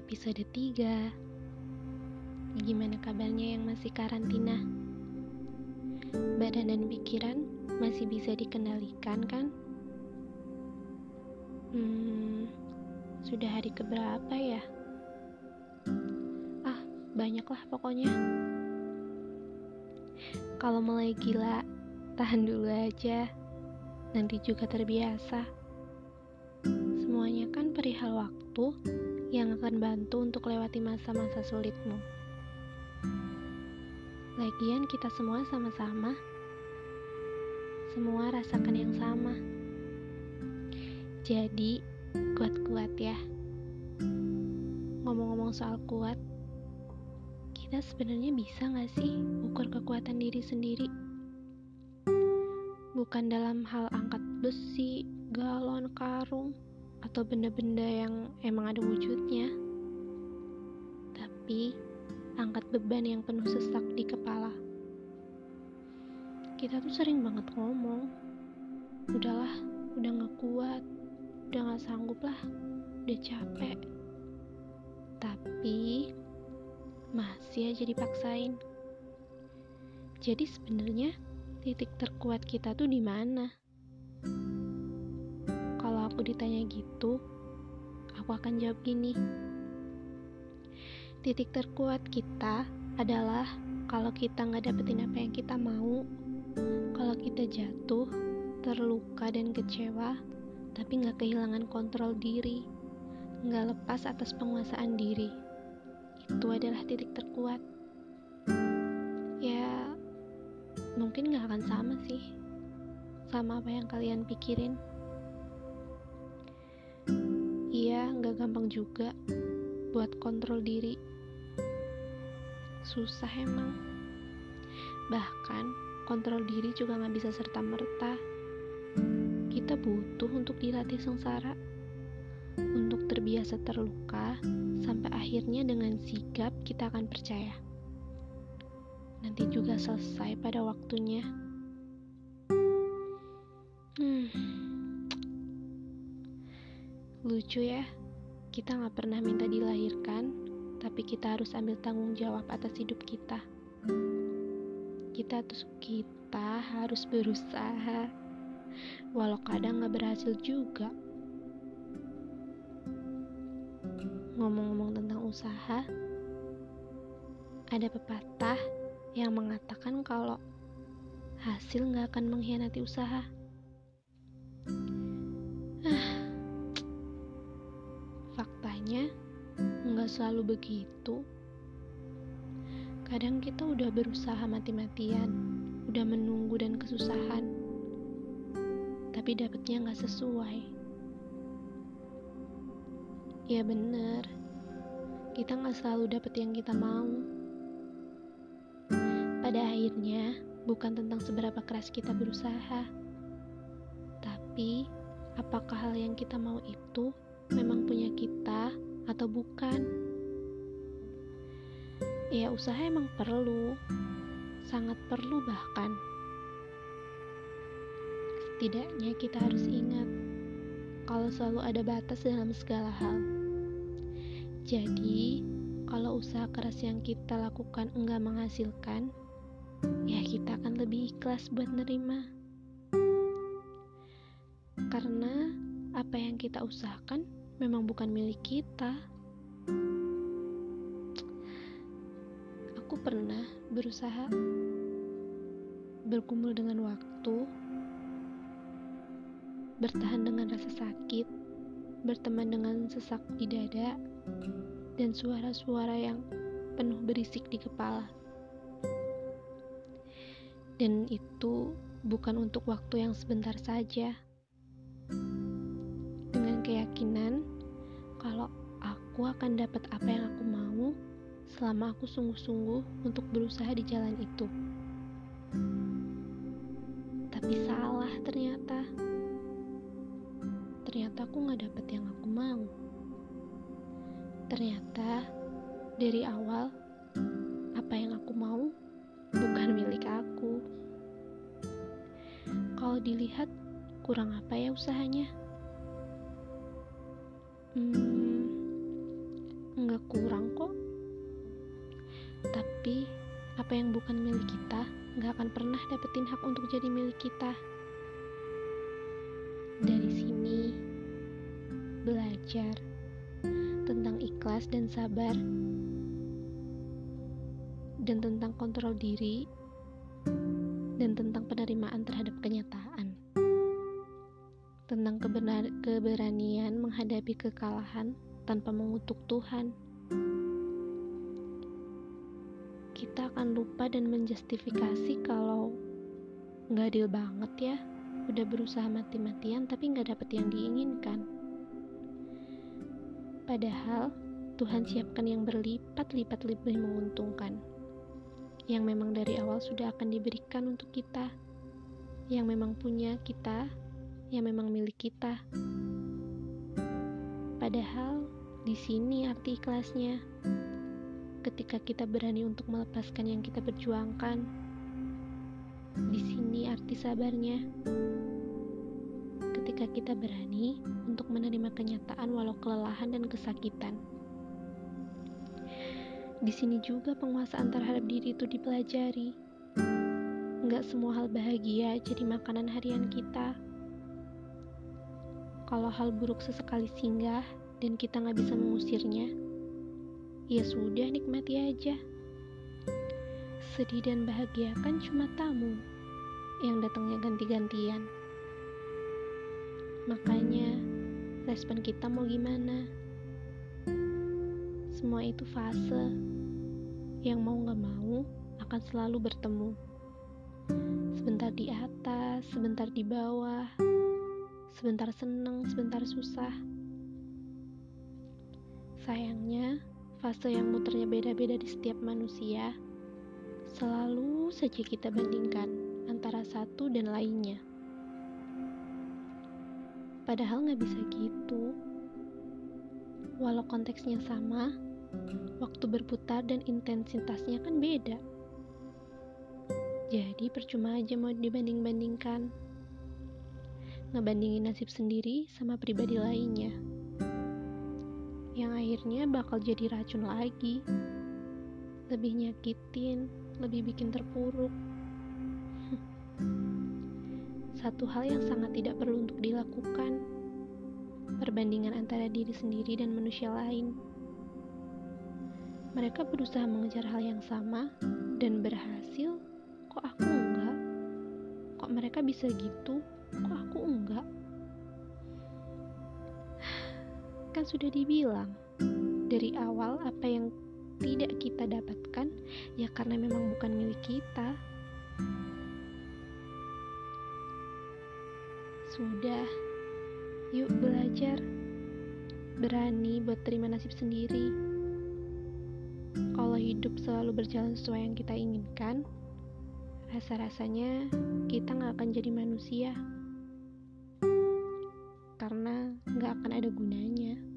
episode 3 Gimana kabarnya yang masih karantina? Badan dan pikiran masih bisa dikendalikan kan? Hmm, sudah hari keberapa ya? Ah, banyaklah pokoknya Kalau mulai gila, tahan dulu aja Nanti juga terbiasa Semuanya kan perihal waktu yang akan bantu untuk lewati masa-masa sulitmu. Lagian kita semua sama-sama. Semua rasakan yang sama. Jadi, kuat-kuat ya. Ngomong-ngomong soal kuat, kita sebenarnya bisa gak sih ukur kekuatan diri sendiri? Bukan dalam hal angkat besi, galon, karung, atau benda-benda yang emang ada wujudnya. Tapi angkat beban yang penuh sesak di kepala. Kita tuh sering banget ngomong, udahlah, udah gak kuat, udah gak sanggup lah, udah capek. Tapi masih aja dipaksain. Jadi sebenarnya titik terkuat kita tuh di mana? Aku ditanya gitu, aku akan jawab gini. Titik terkuat kita adalah kalau kita nggak dapetin apa yang kita mau, kalau kita jatuh, terluka dan kecewa, tapi nggak kehilangan kontrol diri, nggak lepas atas penguasaan diri. Itu adalah titik terkuat. Ya, mungkin nggak akan sama sih, sama apa yang kalian pikirin. Gampang juga buat kontrol diri. Susah emang. Bahkan, kontrol diri juga nggak bisa serta-merta. Kita butuh untuk dilatih sengsara, untuk terbiasa terluka, sampai akhirnya dengan sigap kita akan percaya. Nanti juga selesai pada waktunya. Hmm. Lucu ya, kita gak pernah minta dilahirkan, tapi kita harus ambil tanggung jawab atas hidup kita. Kita tuh kita harus berusaha, walau kadang gak berhasil juga. Ngomong-ngomong tentang usaha, ada pepatah yang mengatakan kalau hasil gak akan mengkhianati usaha. Faktanya, nggak selalu begitu. Kadang kita udah berusaha mati-matian, udah menunggu dan kesusahan, tapi dapetnya nggak sesuai. Ya bener, kita nggak selalu dapet yang kita mau. Pada akhirnya, bukan tentang seberapa keras kita berusaha, tapi apakah hal yang kita mau itu memang punya kita atau bukan. Ya, usaha emang perlu, sangat perlu bahkan. Setidaknya kita harus ingat kalau selalu ada batas dalam segala hal. Jadi, kalau usaha keras yang kita lakukan enggak menghasilkan, ya kita akan lebih ikhlas buat nerima. Karena apa yang kita usahakan memang bukan milik kita. Aku pernah berusaha bergumul dengan waktu, bertahan dengan rasa sakit, berteman dengan sesak di dada, dan suara-suara yang penuh berisik di kepala. Dan itu bukan untuk waktu yang sebentar saja keyakinan kalau aku akan dapat apa yang aku mau selama aku sungguh-sungguh untuk berusaha di jalan itu. Tapi salah ternyata. Ternyata aku gak dapet yang aku mau. Ternyata dari awal apa yang aku mau bukan milik aku. Kalau dilihat kurang apa ya usahanya? Hmm, kurang kok. Tapi apa yang bukan milik kita nggak akan pernah dapetin hak untuk jadi milik kita. Dari sini belajar tentang ikhlas dan sabar dan tentang kontrol diri dan tentang penerimaan terhadap kenyataan tentang keberanian menghadapi kekalahan tanpa mengutuk Tuhan kita akan lupa dan menjustifikasi kalau nggak adil banget ya. Udah berusaha mati-matian tapi nggak dapet yang diinginkan. Padahal Tuhan siapkan yang berlipat-lipat lebih menguntungkan. Yang memang dari awal sudah akan diberikan untuk kita, yang memang punya kita, yang memang milik kita. Padahal di sini arti ikhlasnya. Ketika kita berani untuk melepaskan yang kita perjuangkan, di sini arti sabarnya. Ketika kita berani untuk menerima kenyataan walau kelelahan dan kesakitan. Di sini juga penguasaan terhadap diri itu dipelajari. Nggak semua hal bahagia jadi makanan harian kita. Kalau hal buruk sesekali singgah dan kita nggak bisa mengusirnya, ya sudah nikmati aja. Sedih dan bahagia kan cuma tamu yang datangnya ganti-gantian. Makanya, respon kita mau gimana? Semua itu fase yang mau gak mau akan selalu bertemu. Sebentar di atas, sebentar di bawah, sebentar seneng, sebentar susah. Sayangnya, fase yang muternya beda-beda di setiap manusia, selalu saja kita bandingkan antara satu dan lainnya. Padahal nggak bisa gitu. Walau konteksnya sama, waktu berputar dan intensitasnya kan beda. Jadi percuma aja mau dibanding-bandingkan. Ngebandingin nasib sendiri sama pribadi lainnya. Yang akhirnya bakal jadi racun lagi. Lebih nyakitin, lebih bikin terpuruk. Satu hal yang sangat tidak perlu untuk dilakukan. Perbandingan antara diri sendiri dan manusia lain. Mereka berusaha mengejar hal yang sama dan berhasil. Kok aku enggak? Kok mereka bisa gitu? Kok aku enggak? Kan sudah dibilang dari awal apa yang tidak kita dapatkan ya karena memang bukan milik kita. Sudah, yuk belajar. Berani buat terima nasib sendiri kalau hidup selalu berjalan sesuai yang kita inginkan, rasa-rasanya kita nggak akan jadi manusia. Karena nggak akan ada gunanya.